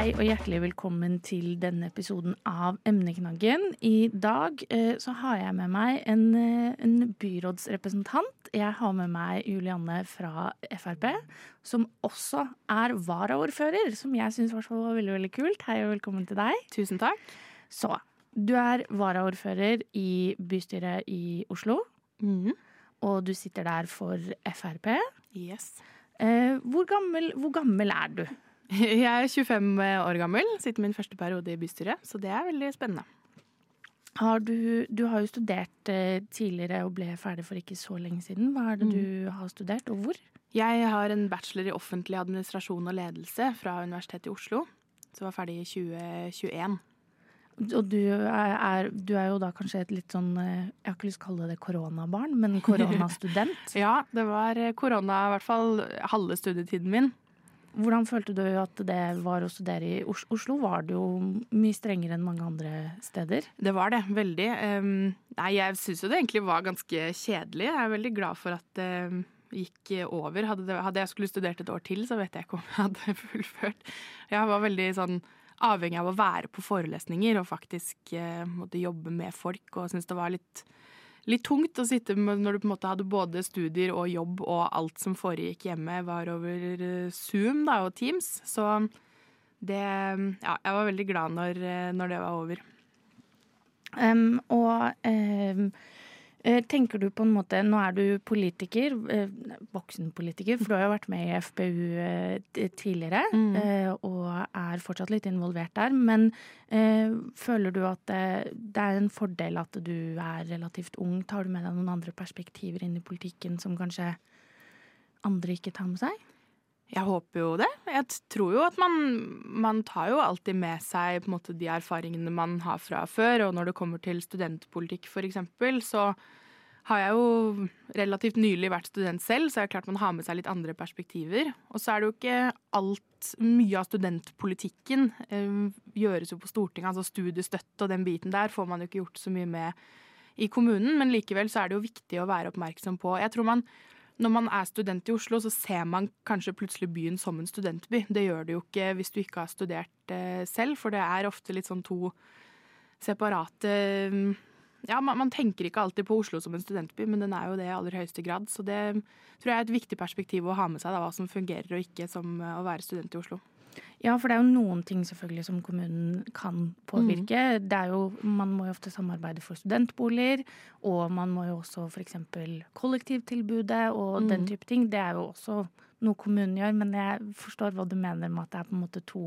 Hei og hjertelig velkommen til denne episoden av Emneknaggen. I dag eh, så har jeg med meg en, eh, en byrådsrepresentant. Jeg har med meg Julianne fra Frp, som også er varaordfører, som jeg syns var veldig, veldig kult. Hei og velkommen til deg. Tusen takk. Så, du er varaordfører i bystyret i Oslo, Mm. og du sitter der for Frp. Yes. Eh, hvor, gammel, hvor gammel er du? Jeg er 25 år gammel, sitter min første periode i bystyret, så det er veldig spennende. Har du, du har jo studert eh, tidligere og ble ferdig for ikke så lenge siden. Hva er det Mm. du har studert, og hvor? Jeg har en bachelor i offentlig administrasjon og ledelse fra Universitetet i Oslo, som var ferdig i 2021. Og du er, er, du er jo da kanskje et litt sånn eh, Jeg har ikke lyst til å kalle det koronabarn, men koronastudent. Ja, det var korona i hvert fall halve studietiden min. Hvordan følte du at det var å studere i Oslo? Var det jo mye strengere enn mange andre steder? Det var det, veldig. Nei, jeg syns jo det egentlig var ganske kjedelig. Jeg er veldig glad for at det gikk over. Hadde, det, hadde jeg skulle studert et år til, så vet jeg ikke om jeg hadde fullført. Jeg var veldig sånn avhengig av å være på forelesninger og faktisk uh, måtte jobbe med folk, og syntes det var litt, litt tungt å sitte med når du på en måte hadde både studier og jobb, og alt som foregikk hjemme var over uh, Zoom da, og Teams. Så det Ja, jeg var veldig glad når, uh, når det var over. Um, og eh, tenker du på en måte Nå er du politiker, eh, voksenpolitiker, for du har jo vært med i FPU eh, tidligere. Mm. eh, og er fortsatt litt involvert der. Men eh, føler du at det, det er en fordel at du er relativt ung? Tar du med deg noen andre perspektiver inn i politikken som kanskje andre ikke tar med seg? Jeg håper jo det. Jeg tror jo at man, man tar jo alltid med seg måte, de erfaringene man har fra før. Og når det kommer til studentpolitikk f.eks., så har jeg jo relativt nylig vært student selv, så er det klart man har med seg litt andre perspektiver. Og så er det jo ikke alt Mye av studentpolitikken eh, gjøres jo på Stortinget. Altså studiestøtte og den biten der får man jo ikke gjort så mye med i kommunen, men likevel så er det jo viktig å være oppmerksom på. Jeg tror man når man er student i Oslo, så ser man kanskje plutselig byen som en studentby. Det gjør det jo ikke hvis du ikke har studert eh, selv, for det er ofte litt sånn to separate mm, Ja, man, man tenker ikke alltid på Oslo som en studentby, men den er jo det i aller høyeste grad. Så det tror jeg er et viktig perspektiv å ha med seg, da, hva som fungerer og ikke som eh, å være student i Oslo. Ja, for det er jo noen ting selvfølgelig som kommunen kan påvirke. Det er jo, man må jo ofte samarbeide for studentboliger, og man må jo også f.eks. kollektivtilbudet og den type ting. Det er jo også noe kommunen gjør, men jeg forstår hva du mener med at det er på en måte to,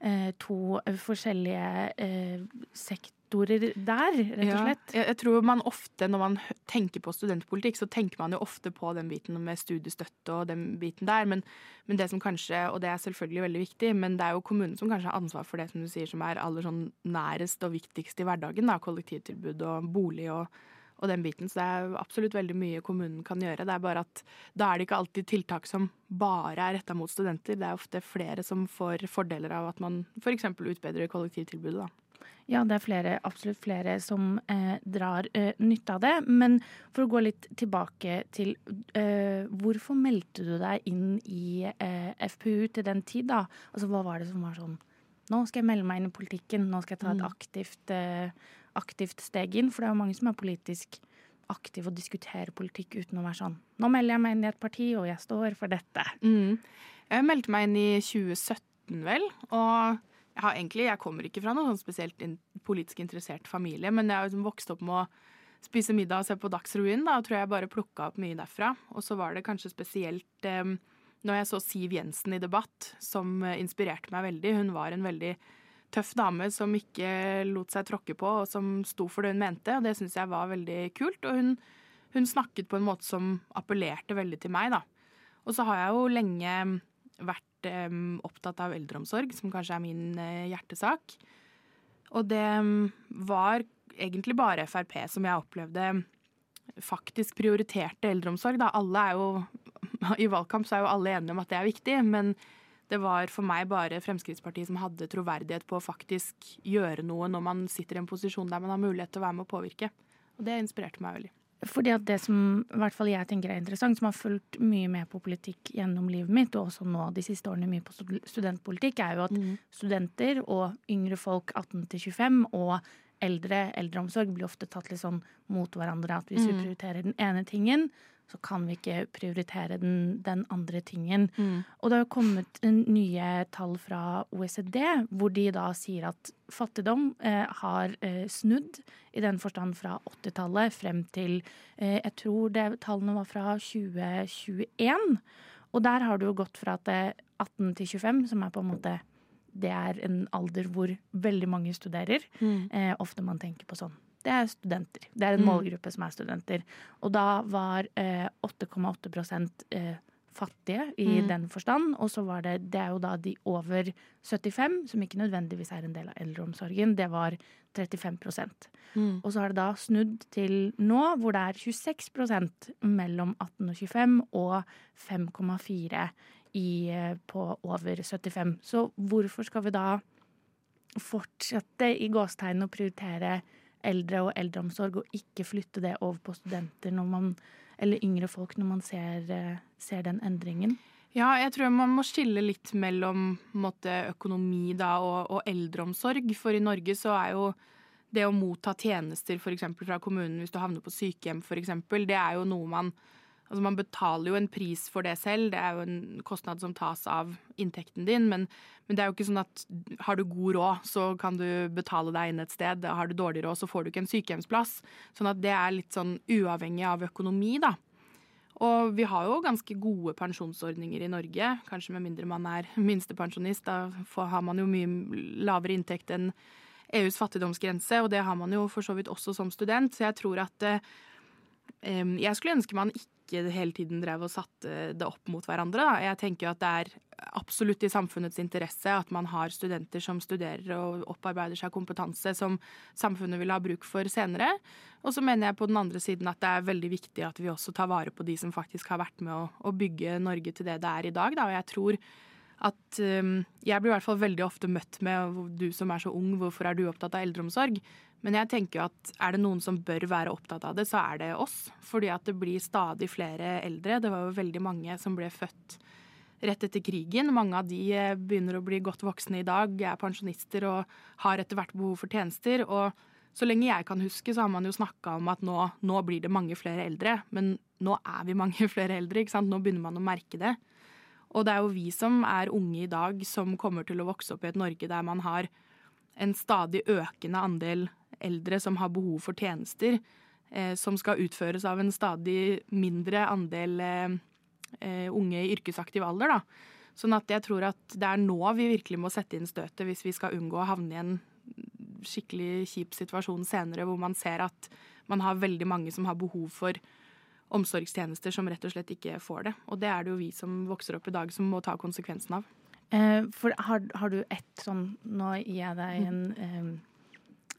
eh, to forskjellige eh, sektorer der, rett og slett. Ja, jeg, jeg tror man ofte, når man tenker på studentpolitikk, så tenker man jo ofte på den biten med studiestøtte og den biten der. Men, men det som kanskje, og det er selvfølgelig veldig viktig, men det er jo kommunen som kanskje har ansvar for det som du sier som er aller sånn nærest og viktigst i hverdagen. da, Kollektivtilbud og bolig og, og den biten. Så det er absolutt veldig mye kommunen kan gjøre. Det er bare at da er det ikke alltid tiltak som bare er retta mot studenter. Det er ofte flere som får fordeler av at man f.eks. utbedrer kollektivtilbudet. da. Ja, det er flere, absolutt flere som eh, drar eh, nytte av det. Men for å gå litt tilbake til eh, Hvorfor meldte du deg inn i eh, FPU til den tid, da? Altså, hva var det som var sånn Nå skal jeg melde meg inn i politikken, nå skal jeg ta et aktivt, eh, aktivt steg inn. For det er jo mange som er politisk aktive og diskuterer politikk uten å være sånn Nå melder jeg meg inn i et parti, og jeg står for dette. Mm. Jeg meldte meg inn i 2017, vel. Og jeg, egentlig, jeg kommer ikke fra noen sånn spesielt in politisk interessert familie, men jeg har liksom vokst opp med å spise middag og se på Dagsrevyen. Da og tror jeg bare plukka opp mye derfra. Og så var det kanskje spesielt eh, når jeg så Siv Jensen i debatt, som eh, inspirerte meg veldig. Hun var en veldig tøff dame som ikke lot seg tråkke på, og som sto for det hun mente. Og det syns jeg var veldig kult. Og hun, hun snakket på en måte som appellerte veldig til meg, da. Og så har jeg jo lenge vært eh, opptatt av eldreomsorg, som kanskje er min eh, hjertesak. Og det var egentlig bare Frp som jeg opplevde faktisk prioriterte eldreomsorg. Da. Alle er jo, I valgkamp så er jo alle enige om at det er viktig, men det var for meg bare Fremskrittspartiet som hadde troverdighet på å faktisk gjøre noe når man sitter i en posisjon der man har mulighet til å være med å påvirke. Og det inspirerte meg veldig. Fordi at det som i hvert fall jeg tenker er interessant, som har fulgt mye med på politikk gjennom livet mitt, og også nå de siste årene mye på studentpolitikk, er jo at mm. studenter og yngre folk 18 til 25 og eldre eldreomsorg blir ofte tatt litt sånn mot hverandre. At hvis mm. vi prioriterer den ene tingen, så kan vi ikke prioritere den, den andre tingen. Mm. Og det har kommet nye tall fra OECD hvor de da sier at fattigdom eh, har eh, snudd i den forstand fra 80-tallet frem til eh, Jeg tror det, tallene var fra 2021. Og der har det jo gått fra at det er 18 til 25, som er på en måte det er en alder hvor veldig mange studerer. Mm. Eh, ofte man tenker på sånn det er studenter. Det er en mm. målgruppe som er studenter. Og da var 8,8 eh, eh, fattige i mm. den forstand. Og så var det Det er jo da de over 75, som ikke nødvendigvis er en del av eldreomsorgen. Det var 35 mm. Og så har det da snudd til nå, hvor det er 26% mellom 18 og 25 og 5,4 eh, på over 75. Så hvorfor skal vi da fortsette i gåstegn å prioritere eldre og eldreomsorg, og ikke flytte det over på studenter man, eller yngre folk når man ser, eh, ser, den endringen? Ja, jeg tror man må skille litt mellom måte, økonomi da, og, og, eldreomsorg. For i Norge så er jo det å motta tjenester f.eks. fra kommunen hvis du havner på sykehjem, eksempel, det er jo noe man Altså man betaler jo en pris for det selv, det er jo en kostnad som tas av inntekten din, men, men, det er jo ikke sånn at har du god råd, så kan du betale deg inn et sted. Har du dårlig råd, så får du ikke en sykehjemsplass. Sånn at det er litt sånn uavhengig av økonomi, da. Og vi har jo ganske gode pensjonsordninger i Norge, kanskje med mindre man er minstepensjonist. Da har man jo mye lavere inntekt enn EUs fattigdomsgrense, og det har man jo for så vidt også som student. Så jeg tror at eh, jeg skulle ønske man ikke ikke hele tiden drev og satte det opp mot hverandre. Da. Jeg tenker jo at det er absolutt i samfunnets interesse at man har studenter som studerer og opparbeider seg kompetanse som samfunnet vil ha bruk for senere. Og så mener jeg på den andre siden at det er veldig viktig at vi også tar vare på de som faktisk har vært med å, å bygge Norge til det det er i dag. Da. Og jeg tror at um, Jeg blir i hvert fall veldig ofte møtt med du som er så ung, hvorfor er du opptatt av eldreomsorg? Men jeg tenker jo at er det noen som bør være opptatt av det, så er det oss. Fordi at det blir stadig flere eldre. Det var jo veldig mange som ble født rett etter krigen. Mange av de eh, begynner å bli godt voksne i dag, er pensjonister og har etter hvert behov for tjenester. Og så lenge jeg kan huske, så har man jo snakka om at nå, nå, blir det mange flere eldre. Men nå er vi mange flere eldre, ikke sant. Nå begynner man å merke det. Og det er jo vi som er unge i dag, som kommer til å vokse opp i et Norge der man har en stadig økende andel eldre som har behov for tjenester eh, som skal utføres av en stadig mindre andel eh, eh, unge i yrkesaktiv alder. Da. Sånn at jeg tror at det er nå vi virkelig må sette inn støtet hvis vi skal unngå å havne i en skikkelig kjip situasjon senere, hvor man ser at man har veldig mange som har behov for omsorgstjenester som rett og slett ikke får det. Og det er det jo vi som vokser opp i dag som må ta konsekvensen av. Eh, for har, har, du ett sånn Nå gir jeg deg en eh,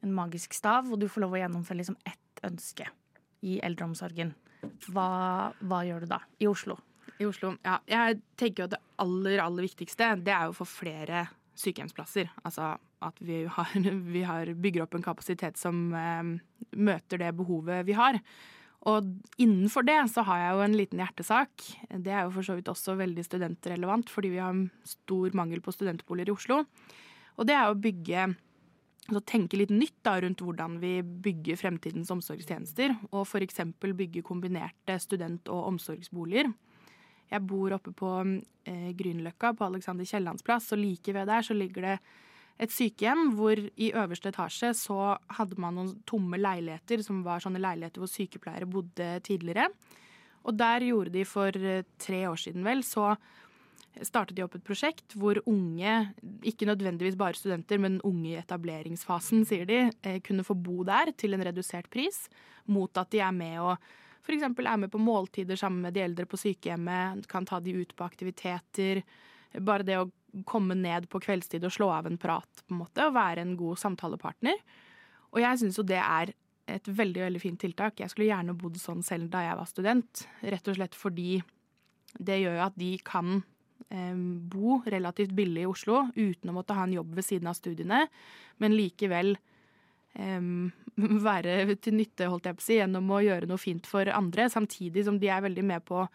en magisk stav, og du får lov å gjennomføre liksom ett ønske i eldreomsorgen. Hva, hva, gjør du da? I Oslo? I Oslo, ja. Jeg tenker jo at det aller, aller viktigste, det er jo å få flere sykehjemsplasser. Altså at vi, har, vi har bygger opp en kapasitet som eh, møter det behovet vi har. Og innenfor det så har jeg jo en liten hjertesak. Det er jo for så vidt også veldig studentrelevant, fordi vi har stor mangel på studentboliger i Oslo. Og det er å bygge Altså tenke litt nytt da, rundt hvordan vi bygger fremtidens omsorgstjenester. Og f.eks. bygge kombinerte student- og omsorgsboliger. Jeg bor oppe på eh, Grünerløkka, på Alexander Kiellands plass, og like ved der så ligger det et sykehjem hvor i øverste etasje så hadde man noen tomme leiligheter, som var sånne leiligheter hvor sykepleiere bodde tidligere. Og der gjorde de for eh, tre år siden, vel, så startet de opp et prosjekt hvor unge, ikke nødvendigvis bare studenter, men unge i etableringsfasen, sier de, eh, kunne få bo der til en redusert pris, mot at de er med og f.eks. er med på måltider sammen med de eldre på sykehjemmet, kan ta de ut på aktiviteter. Bare det å komme ned på kveldstid og slå av en prat, på en måte, og være en god samtalepartner. Og jeg syns jo det er et veldig veldig fint tiltak. Jeg skulle gjerne bodd sånn selv da jeg var student. Rett og slett fordi det gjør jo at de kan eh, bo relativt billig i Oslo uten å måtte ha en jobb ved siden av studiene, men likevel eh, være til nytte, holdt jeg på å si, gjennom å gjøre noe fint for andre, samtidig som de er veldig med på å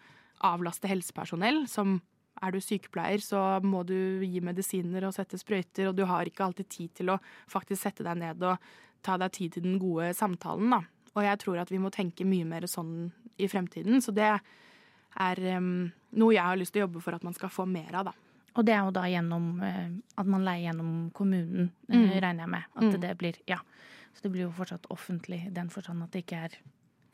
avlaste helsepersonell. Som er du sykepleier, så må du gi medisiner og sette sprøyter, og du har ikke alltid tid til å faktisk sette deg ned og ta deg tid til den gode samtalen, da. Og jeg tror at vi må tenke mye mer sånn i fremtiden. Så det er um, noe jeg har lyst til å jobbe for at man skal få mer av, da. Og det er jo da gjennom uh, at man leier gjennom kommunen, uh, Mm. regner jeg med. At Mm. det blir Ja. Så det blir jo fortsatt offentlig i den forstand at det ikke er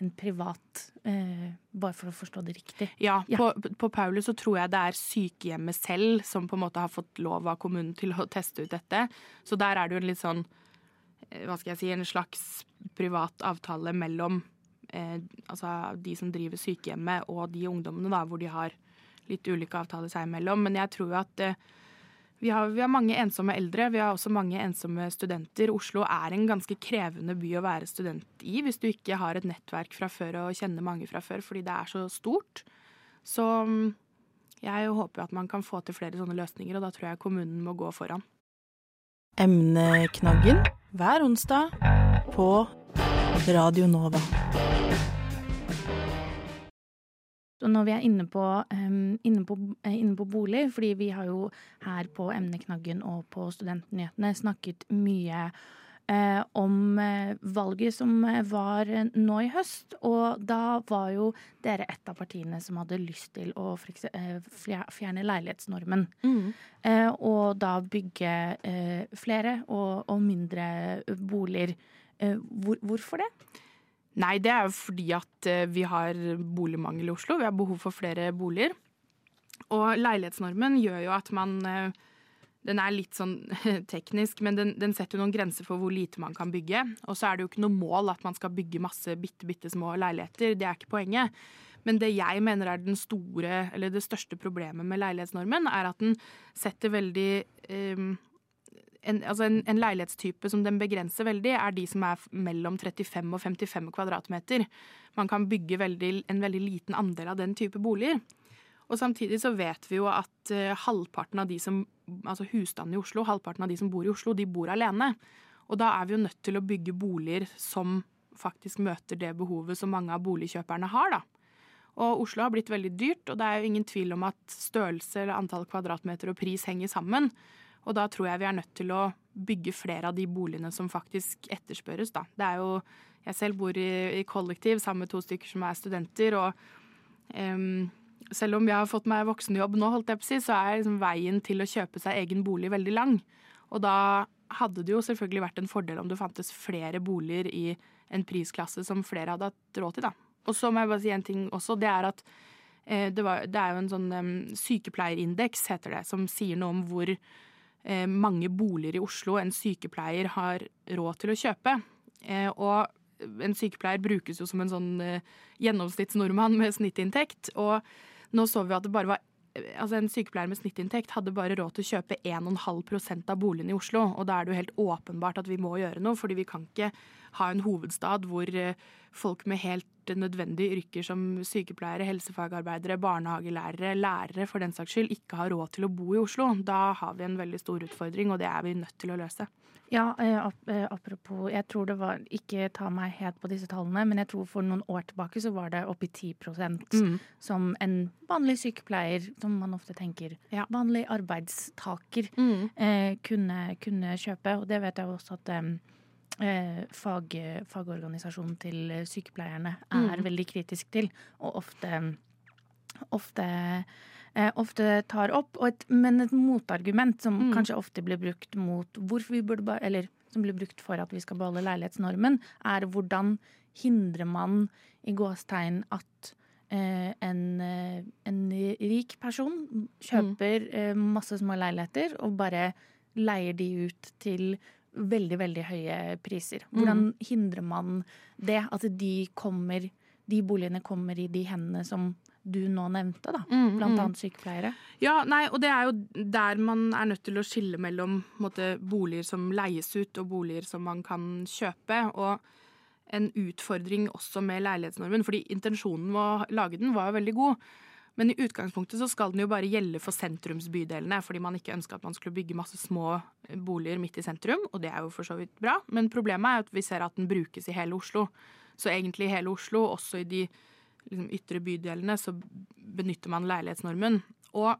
en privat eh, Bare for å forstå det riktig. Ja, Ja. På, på Paulus så tror jeg det er sykehjemmet selv som på en måte har fått lov av kommunen til å teste ut dette. Så der er det jo en litt sånn eh, hva skal jeg si, en slags privat avtale mellom eh, altså de som driver sykehjemmet og de ungdommene, da, hvor de har litt ulike avtaler seg imellom. Men jeg tror jo at eh, vi, har, vi har mange ensomme eldre, vi har også mange ensomme studenter. Oslo er en ganske krevende by å være student i hvis du ikke har et nettverk fra før og kjenner mange fra før, fordi det er så stort. Så mm, jeg håper at man kan få til flere sånne løsninger, og da tror jeg kommunen må gå foran. Emneknaggen hver onsdag på Radio Nova. Når vi er inne på, um, inne, på, eh, inne på bolig, fordi vi har jo her på Emneknaggen og på Studentnyhetene snakket mye uh, om eh, valget som var nå i høst. Og da var jo dere et av partiene som hadde lyst til å fjerne leilighetsnormen. Eh, og da bygge uh, flere og, og mindre boliger. Hvor, hvorfor det? Nei, det er jo fordi at eh, vi har boligmangel i Oslo. Vi har behov for flere boliger. Og leilighetsnormen gjør jo at man eh, Den er litt sånn teknisk, men den, den setter jo noen grenser for hvor lite man kan bygge. Og så er det jo ikke noe mål at man skal bygge masse bitte, bitte små leiligheter. Det er ikke poenget. Men det jeg mener er store, det største problemet med leilighetsnormen, er at den setter veldig eh, en, altså en, en leilighetstype som den begrenser veldig, er de som er mellom 35 og 55 kvadratmeter. Man kan bygge veldig, en veldig liten andel av den type boliger. Og samtidig så vet vi jo at eh, halvparten av de som, altså husstanden i Oslo, halvparten av de som bor i Oslo, de bor alene. Og da er vi jo nødt til å bygge boliger som faktisk møter det behovet som mange av boligkjøperne har, da. Og Oslo har blitt veldig dyrt, og det er jo ingen tvil om at størrelse eller antall kvadratmeter og pris henger sammen. Og da tror jeg vi er nødt til å bygge flere av de boligene som faktisk etterspørres, da. Det er jo Jeg selv bor i, i kollektiv sammen med to stykker som er studenter, og um, selv om jeg har fått meg voksenjobb nå, holdt jeg på å si, så er liksom veien til å kjøpe seg egen bolig veldig lang. Og da hadde det jo selvfølgelig vært en fordel om det fantes flere boliger i en prisklasse som flere hadde hatt råd til, da. Og så må jeg bare si en ting også. Det er at eh, det, var, det er jo en sånn um, sykepleierindeks, heter det, som sier noe om hvor mange boliger i Oslo en sykepleier har råd til å kjøpe. Eh, og en sykepleier brukes jo som en sånn eh, gjennomsnittsnordmann med snittinntekt. Og nå så vi at det bare var Altså En sykepleier med snittinntekt hadde bare råd til å kjøpe 1,5% av boligene i Oslo. Og da er det jo helt åpenbart at vi må gjøre noe, fordi vi kan ikke ha en hovedstad hvor eh, folk med helt nødvendige yrker som sykepleiere, helsefagarbeidere, barnehagelærere, lærere for den saks skyld, ikke har råd til å bo i Oslo. Da har vi en veldig stor utfordring, og det er vi nødt til å løse. Ja, eh, eh, apropos Jeg tror det var Ikke ta meg helt på disse tallene, men jeg tror for noen år tilbake så var det oppi 10 mm. som en vanlig sykepleier, som man ofte tenker Ja. vanlig arbeidstaker, eh, kunne, kunne kjøpe. Og det vet jeg også at eh, fag, fagorganisasjonen til sykepleierne er Mm. veldig kritisk til, og ofte ofte, eh, ofte tar opp. Og et, men et motargument som Mm. kanskje ofte blir brukt mot hvorfor vi burde Eller som blir brukt for at vi skal beholde leilighetsnormen, er hvordan hindrer man i gåstegn at eh, en, eh, en rik person kjøper eh, masse små leiligheter og bare leier de ut til veldig, veldig høye priser. Hvordan hindrer man det? At de kommer de boligene kommer i de hendene som du nå nevnte, da. Mm, Blant mm. annet sykepleiere. Ja, nei, og det er jo der man er nødt til å skille mellom måte, boliger som leies ut og boliger som man kan kjøpe. Og en utfordring også med leilighetsnormen, fordi intensjonen med å lage den var veldig god. Men i utgangspunktet så skal den jo bare gjelde for sentrumsbydelene, fordi man ikke ønska at man skulle bygge masse små boliger midt i sentrum, og det er jo for så vidt bra. Men problemet er at vi ser at den brukes i hele Oslo. Så egentlig i hele Oslo, også i de liksom, ytre bydelene, så benytter man leilighetsnormen. Og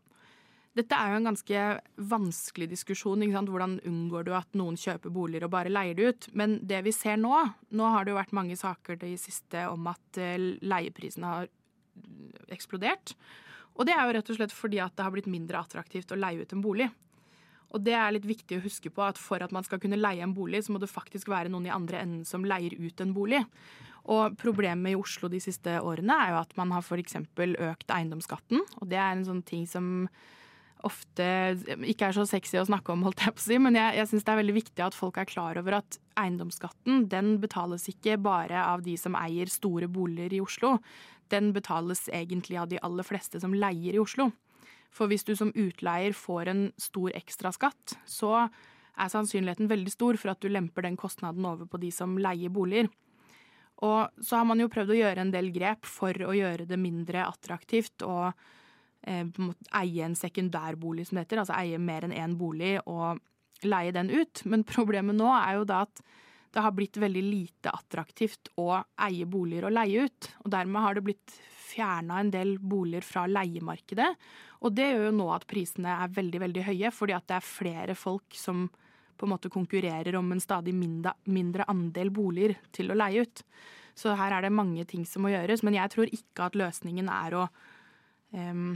dette er jo en ganske vanskelig diskusjon. Ikke sant? Hvordan unngår du at noen kjøper boliger og bare leier det ut? Men det vi ser nå Nå har det jo vært mange saker de siste om at eh, leieprisene har eksplodert. Og det er jo rett og slett fordi at det har blitt mindre attraktivt å leie ut en bolig. Og det er litt viktig å huske på at for at man skal kunne leie en bolig, så må det faktisk være noen i andre enden som leier ut en bolig. Og problemet i Oslo de siste årene er jo at man har f.eks. økt eiendomsskatten. Og det er en sånn ting som ofte ikke er så sexy å snakke om, holdt jeg på å si, men jeg, jeg syns det er veldig viktig at folk er klar over at eiendomsskatten den betales ikke bare av de som eier store boliger i Oslo. Den betales egentlig av de aller fleste som leier i Oslo. For hvis du som utleier får en stor ekstraskatt, så er sannsynligheten veldig stor for at du lemper den kostnaden over på de som leier boliger. Og så har man jo prøvd å gjøre en del grep for å gjøre det mindre attraktivt å eh, eie en sekundærbolig, som det heter. Altså eie mer enn én bolig og leie den ut. Men problemet nå er jo da at det har blitt veldig lite attraktivt å eie boliger og leie ut. Og dermed har det blitt fjerna en del boliger fra leiemarkedet. Og det gjør jo nå at prisene er veldig, veldig høye, fordi at det er flere folk som på en måte konkurrerer om en stadig mindre, mindre andel boliger til å leie ut. Så her er det mange ting som må gjøres, men jeg tror ikke at løsningen er å em,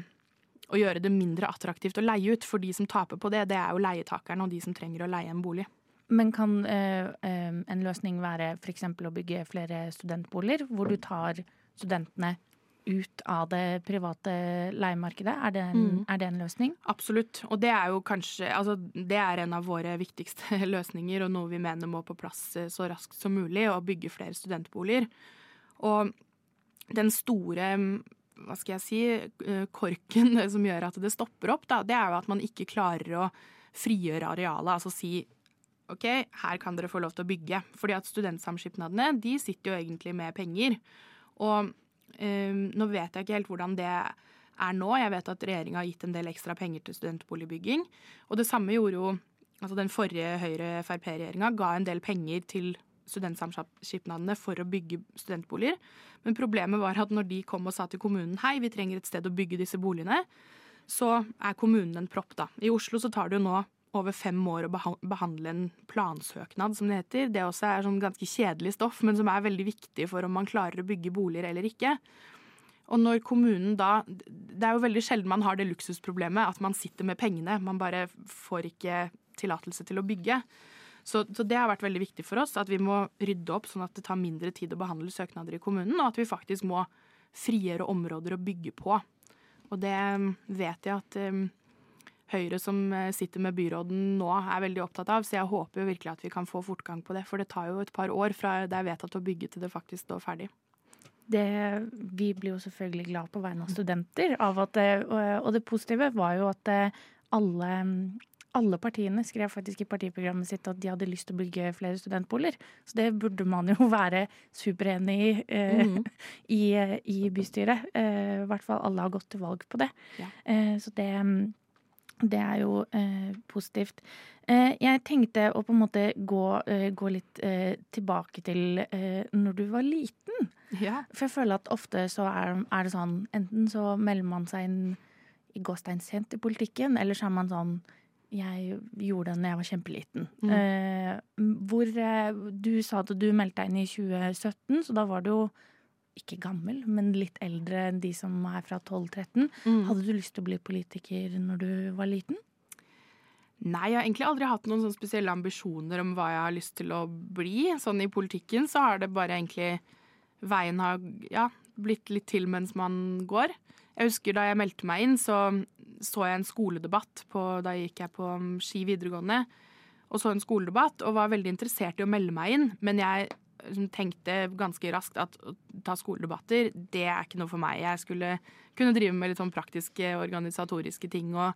å gjøre det mindre attraktivt å leie ut, for de som taper på det, det er jo leietakerne og de som trenger å leie en bolig. Men kan eh, eh, en løsning være f.eks. å bygge flere studentboliger, hvor du tar studentene ut av det private leiemarkedet? Er det en, Mm. er det en løsning? Absolutt. Og det er jo kanskje Altså, det er en av våre viktigste løsninger, og noe vi mener må på plass eh, så raskt som mulig, å bygge flere studentboliger. Og den store hva skal jeg si, eh, korken som gjør at det stopper opp, da, det er jo at man ikke klarer å frigjøre arealet. Altså si OK, her kan dere få lov til å bygge. Fordi at studentsamskipnadene de sitter jo egentlig med penger. Og eh, nå vet jeg ikke helt hvordan det er nå. Jeg vet at regjeringa har gitt en del ekstra penger til studentboligbygging. Og det samme gjorde jo altså den forrige Høyre-Frp-regjeringa. Ga en del penger til studentsamskipnadene for å bygge studentboliger. Men problemet var at når de kom og sa til kommunen hei, vi trenger et sted å bygge disse boligene, så er kommunen en propp, da. I Oslo så tar det jo nå over fem år å behandle en plansøknad, som det heter. Det også er sånn ganske kjedelig stoff, men som er veldig viktig for om man klarer å bygge boliger eller ikke. Og når kommunen da Det er jo veldig sjelden man har det luksusproblemet at man sitter med pengene. Man bare får ikke tillatelse til å bygge. Så, så det har vært veldig viktig for oss at vi må rydde opp sånn at det tar mindre tid å behandle søknader i kommunen, og at vi faktisk må frigjøre områder å bygge på. Og det mm, vet jeg at um, Høyre som eh, sitter med byråden nå, er veldig opptatt av. Så jeg håper jo virkelig at vi kan få fortgang på det. For det tar jo et par år fra det er vedtatt å bygge til det faktisk står ferdig. Det, vi blir jo selvfølgelig glad på vegne av studenter av at og og det positive var jo at eh, alle, alle partiene skrev faktisk i partiprogrammet sitt at de hadde lyst til å bygge flere studentboliger. Så det burde man jo være superenig i eh, Mhm. i, i bystyret. Eh, I hvert fall alle har gått til valg på det. Ja. Eh, så det, det er jo eh, positivt. Eh, jeg tenkte å på en måte gå, eh, gå litt tilbake til eh, når du var liten. Ja. For jeg føler at ofte så er, er det sånn Enten så melder man seg inn i gåstein sent i politikken, eller så er man sånn Jeg gjorde da jeg var kjempeliten. Mm. Eh, hvor eh, Du sa at du meldte deg inn i 2017, så da var du jo ikke gammel, men litt eldre enn de som er fra 12-13. Mm. Hadde du lyst til å bli politiker når du var liten? Nei, jeg har egentlig aldri hatt noen sånne spesielle ambisjoner om hva jeg har lyst til å bli. Sånn i politikken så har det bare egentlig Veien har ja, blitt litt til mens man går. Jeg husker da jeg meldte meg inn, så så jeg en skoledebatt på Da gikk jeg på um, Ski videregående og så en skoledebatt og var veldig interessert i å melde meg inn, men jeg liksom tenkte ganske raskt at å ta skoledebatter, det er ikke noe for meg. Jeg skulle kunne drive med litt sånn praktiske, organisatoriske ting. og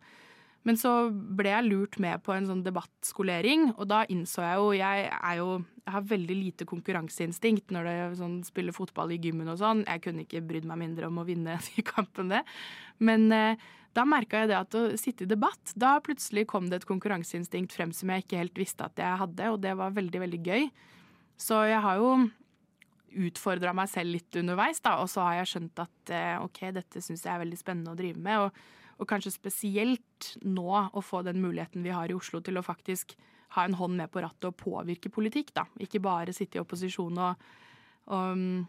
men så ble jeg lurt med på en sånn debattskolering, og da innså jeg jo Jeg, er jo, jeg har veldig lite konkurranseinstinkt når det sånn spiller fotball i gymmen og sånn. Jeg kunne ikke brydd meg mindre om å vinne de kampene. Men eh, da merka jeg det at å sitte i debatt, da plutselig kom det et konkurranseinstinkt frem som jeg ikke helt visste at jeg hadde, og det var veldig, veldig gøy. Så jeg har jo utfordra meg selv litt underveis, da, og så har jeg skjønt at eh, OK, dette syns jeg er veldig spennende å drive med. og og kanskje spesielt nå å få den muligheten vi har i Oslo til å faktisk ha en hånd med på rattet og påvirke politikk. da. Ikke bare sitte i opposisjon og, og um,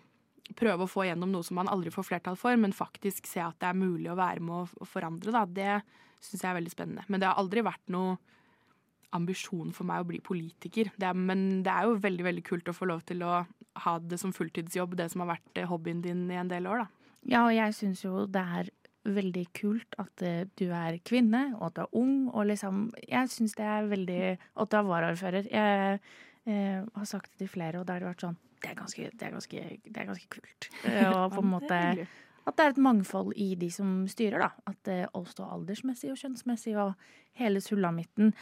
prøve å få gjennom noe som man aldri får flertall for, men faktisk se at det er mulig å være med å, forandre. Da. Det syns jeg er veldig spennende. Men det har aldri vært noe ambisjon for meg å bli politiker. Det er, men det er jo veldig veldig kult å få lov til å ha det som fulltidsjobb, det som har vært hobbyen din i en del år. da. Ja, og jeg syns jo det er veldig kult at uh, du er kvinne, og at du er ung, og liksom Jeg syns det er veldig Og at du er varaordfører. Jeg eh, har sagt det til flere, og da har det vært sånn det er, ganske, det, er ganske, det er ganske, kult. Og på en måte at det er et mangfold i de som styrer, da. At det også aldersmessig og kjønnsmessig og hele sulamitten.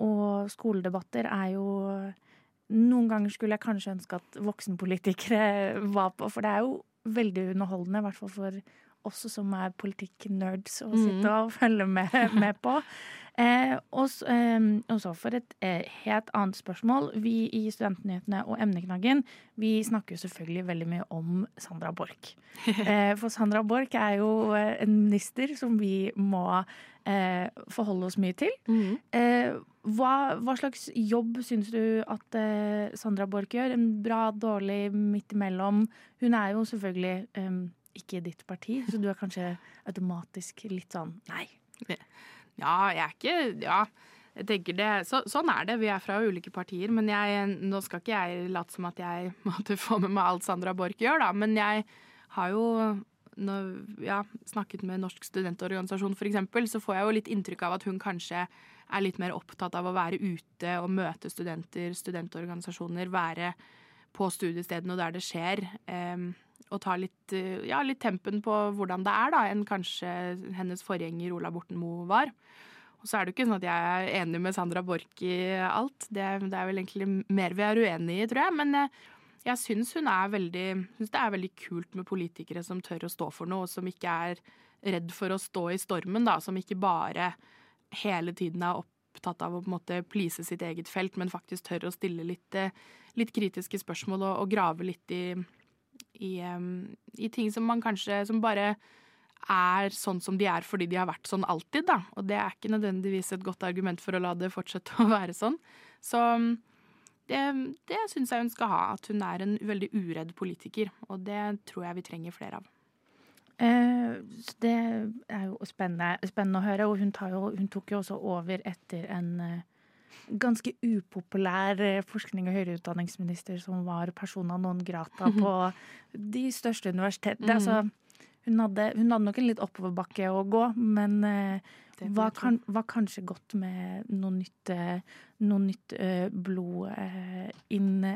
og skoledebatter er jo Noen ganger skulle jeg kanskje ønske at voksenpolitikere var på, for det er jo veldig underholdende, i hvert fall for også som er politikk-nerds, å sitte mm. og følge med, med på. Eh, og, så for et eh, helt annet spørsmål. Vi i Studentnyhetene og Emneknaggen vi snakker jo selvfølgelig veldig mye om Sandra Borch. Eh, for Sandra Borch er jo eh, en minister som vi må eh, forholde oss mye til. Mm. Hva, hva, slags jobb syns du at Sandra Borch gjør? En bra, dårlig, midt imellom? Hun er jo selvfølgelig ikke ditt parti, så du er kanskje automatisk litt sånn nei. Ja, jeg er ikke Ja. Jeg tenker det, så, sånn er det. Vi er fra ulike partier. Men jeg, nå skal ikke jeg late som at jeg måtte få med meg alt Sandra Borch gjør, da. Men jeg har jo når ja, snakket med Norsk studentorganisasjon f.eks., så får jeg jo litt inntrykk av at hun kanskje er litt mer opptatt av å være ute og møte studenter, studentorganisasjoner, være på studiestedene og der det skjer. Um, og tar litt, eh, ja, litt tempen på hvordan det er, da, enn kanskje hennes forgjenger Ola Borten Moe var. Og så er det jo ikke sånn at jeg er enig med Sandra Borch i alt. Det, det, er vel egentlig mer vi er uenige i, tror jeg. Men jeg, jeg syns hun er veldig synes det er veldig kult med politikere som tør å stå for noe, og som ikke er redd for å stå i stormen, da. Som ikke bare hele tiden er opptatt av å på en måte please sitt eget felt, men faktisk tør å stille litt, eh, litt kritiske spørsmål og, og grave litt i i, i, ting som man kanskje Som bare er sånn som de er fordi de har vært sånn alltid, da. Og det er ikke nødvendigvis et godt argument for å la det fortsette å være sånn. Så det, det syns jeg hun skal ha. At hun er en veldig uredd politiker. Og det tror jeg vi trenger flere av. Eh, det er jo spennende, spennende, å høre. Og hun, jo, hun, tok jo også over etter en eh, ganske upopulær eh, forskning- og høyere utdanningsminister som var persona non grata på de største universitetene. Mm. Altså, hun, hadde, hun, hadde, nok en litt oppoverbakke å gå, men uh, var, kan, var, kanskje godt med noe nytt, uh, noe nytt blod inn.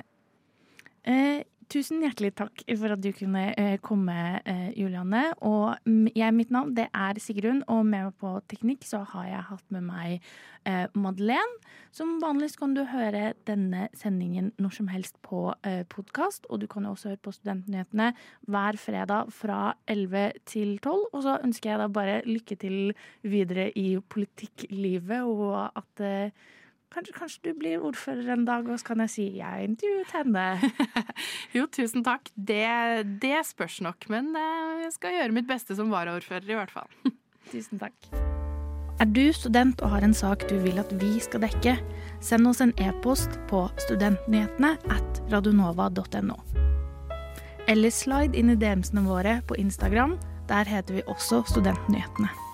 Tusen hjertelig takk for at du kunne eh, komme, eh, Julianne. Og jeg, mitt navn det er Sigrun, og med meg på teknikk så har jeg hatt med meg eh, Madeleine. Som vanligst kan du høre denne sendingen når som helst på podkast. Og du kan også høre på Studentnyhetene hver fredag fra 11 til 12. Og så ønsker jeg deg bare lykke til videre i politikklivet, og at Kanskje, kanskje, du blir ordfører en dag, og så kan jeg si jeg intervjuet henne. jo, tusen takk. Det, det, spørs nok, men eh, jeg skal gjøre mitt beste som varaordfører, i hvert fall. tusen takk. Er du student og har en sak du vil at vi skal dekke, send oss en e-post på studentnyhetene at radionova.no. Eller slide inn i DM-ene våre på Instagram. Der heter vi også Studentnyhetene.